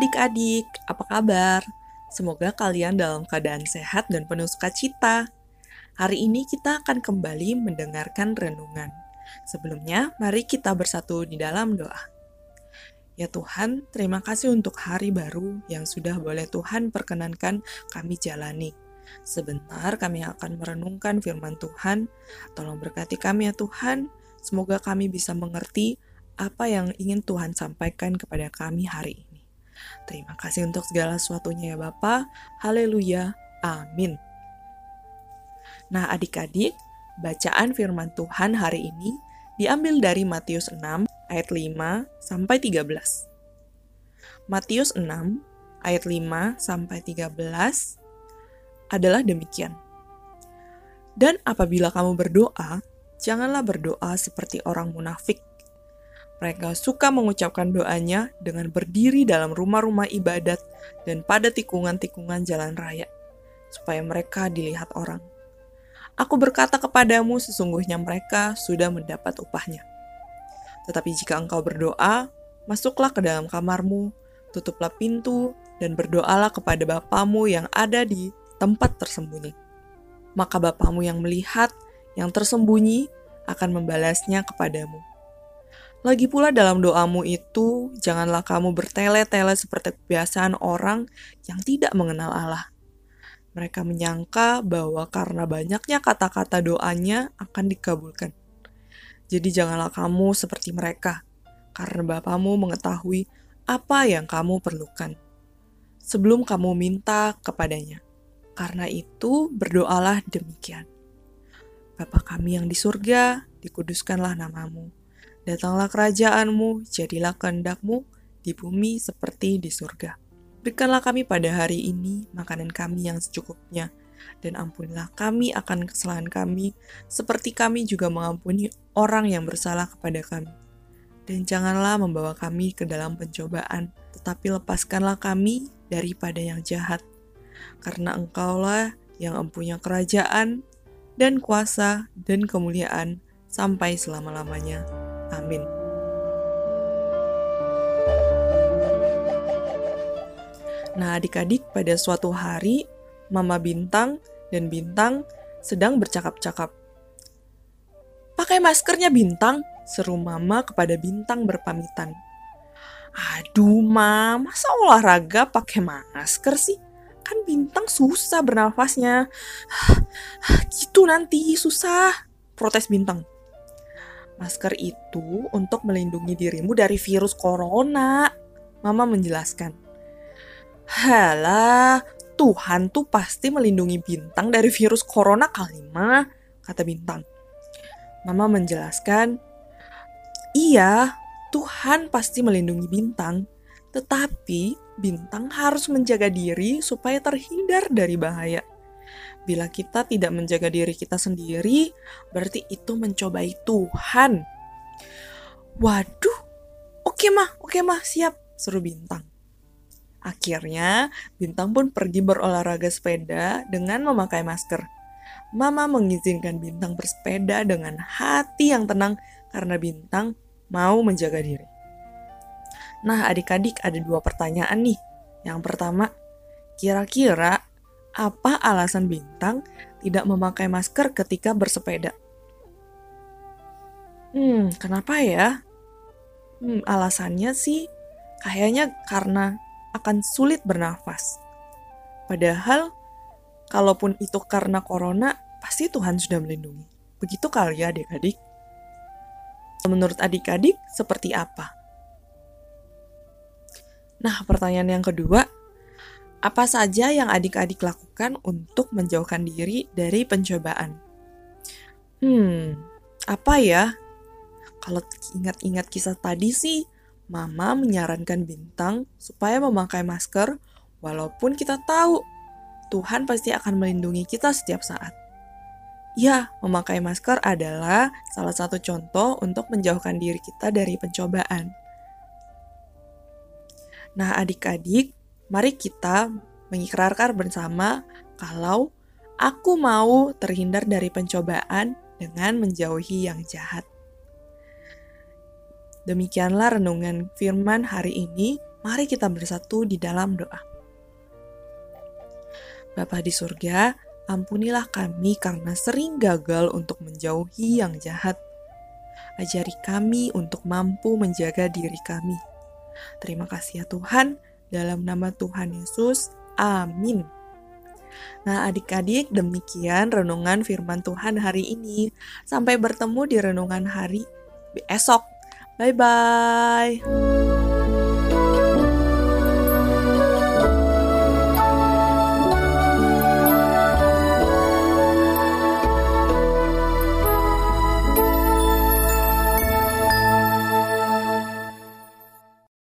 adik-adik, apa kabar? Semoga kalian dalam keadaan sehat dan penuh sukacita. Hari ini kita akan kembali mendengarkan renungan. Sebelumnya, mari kita bersatu di dalam doa. Ya Tuhan, terima kasih untuk hari baru yang sudah boleh Tuhan perkenankan kami jalani. Sebentar kami akan merenungkan firman Tuhan. Tolong berkati kami ya Tuhan. Semoga kami bisa mengerti apa yang ingin Tuhan sampaikan kepada kami hari ini. Terima kasih untuk segala sesuatunya ya Bapa. Haleluya. Amin. Nah, adik-adik, bacaan firman Tuhan hari ini diambil dari Matius 6 ayat 5 sampai 13. Matius 6 ayat 5 sampai 13 adalah demikian. Dan apabila kamu berdoa, janganlah berdoa seperti orang munafik mereka suka mengucapkan doanya dengan berdiri dalam rumah-rumah ibadat dan pada tikungan-tikungan jalan raya, supaya mereka dilihat orang. Aku berkata kepadamu, sesungguhnya mereka sudah mendapat upahnya. Tetapi jika engkau berdoa, masuklah ke dalam kamarmu, tutuplah pintu, dan berdoalah kepada Bapamu yang ada di tempat tersembunyi. Maka Bapamu yang melihat, yang tersembunyi, akan membalasnya kepadamu lagi pula dalam doamu itu, janganlah kamu bertele-tele seperti kebiasaan orang yang tidak mengenal Allah. Mereka menyangka bahwa karena banyaknya kata-kata doanya akan dikabulkan. Jadi janganlah kamu seperti mereka, karena Bapamu mengetahui apa yang kamu perlukan. Sebelum kamu minta kepadanya. Karena itu berdoalah demikian. Bapa kami yang di surga, dikuduskanlah namamu Datanglah kerajaanmu, jadilah kehendakmu di bumi seperti di surga. Berikanlah kami pada hari ini makanan kami yang secukupnya, dan ampunilah kami akan kesalahan kami, seperti kami juga mengampuni orang yang bersalah kepada kami. Dan janganlah membawa kami ke dalam pencobaan, tetapi lepaskanlah kami daripada yang jahat. Karena engkaulah yang mempunyai kerajaan, dan kuasa, dan kemuliaan, sampai selama-lamanya. Amin. Nah, adik-adik, pada suatu hari, Mama Bintang dan Bintang sedang bercakap-cakap. Pakai maskernya Bintang, seru Mama kepada Bintang berpamitan. Aduh, Ma, masa olahraga pakai masker sih? Kan Bintang susah bernafasnya. gitu nanti, susah. Protes Bintang. Masker itu untuk melindungi dirimu dari virus corona. Mama menjelaskan. Halah, Tuhan tuh pasti melindungi Bintang dari virus corona kali mah, kata Bintang. Mama menjelaskan, iya, Tuhan pasti melindungi Bintang, tetapi Bintang harus menjaga diri supaya terhindar dari bahaya. Bila kita tidak menjaga diri kita sendiri, berarti itu mencobai Tuhan. Waduh, oke mah, oke mah, siap, seru Bintang. Akhirnya, Bintang pun pergi berolahraga sepeda dengan memakai masker. Mama mengizinkan Bintang bersepeda dengan hati yang tenang karena Bintang mau menjaga diri. Nah, adik-adik ada dua pertanyaan nih. Yang pertama, kira-kira apa alasan Bintang tidak memakai masker ketika bersepeda? Hmm, kenapa ya? Hmm, alasannya sih kayaknya karena akan sulit bernafas. Padahal, kalaupun itu karena corona, pasti Tuhan sudah melindungi. Begitu kali ya adik-adik? Menurut adik-adik, seperti apa? Nah, pertanyaan yang kedua, apa saja yang adik-adik lakukan untuk menjauhkan diri dari pencobaan? Hmm, apa ya? Kalau ingat-ingat kisah tadi sih, Mama menyarankan Bintang supaya memakai masker walaupun kita tahu Tuhan pasti akan melindungi kita setiap saat. Ya, memakai masker adalah salah satu contoh untuk menjauhkan diri kita dari pencobaan. Nah, adik-adik, Mari kita mengikrarkan bersama kalau aku mau terhindar dari pencobaan dengan menjauhi yang jahat. Demikianlah renungan firman hari ini. Mari kita bersatu di dalam doa. Bapa di surga, ampunilah kami karena sering gagal untuk menjauhi yang jahat. Ajari kami untuk mampu menjaga diri kami. Terima kasih ya Tuhan, dalam nama Tuhan Yesus. Amin. Nah, adik-adik, demikian renungan firman Tuhan hari ini. Sampai bertemu di renungan hari esok. Bye bye.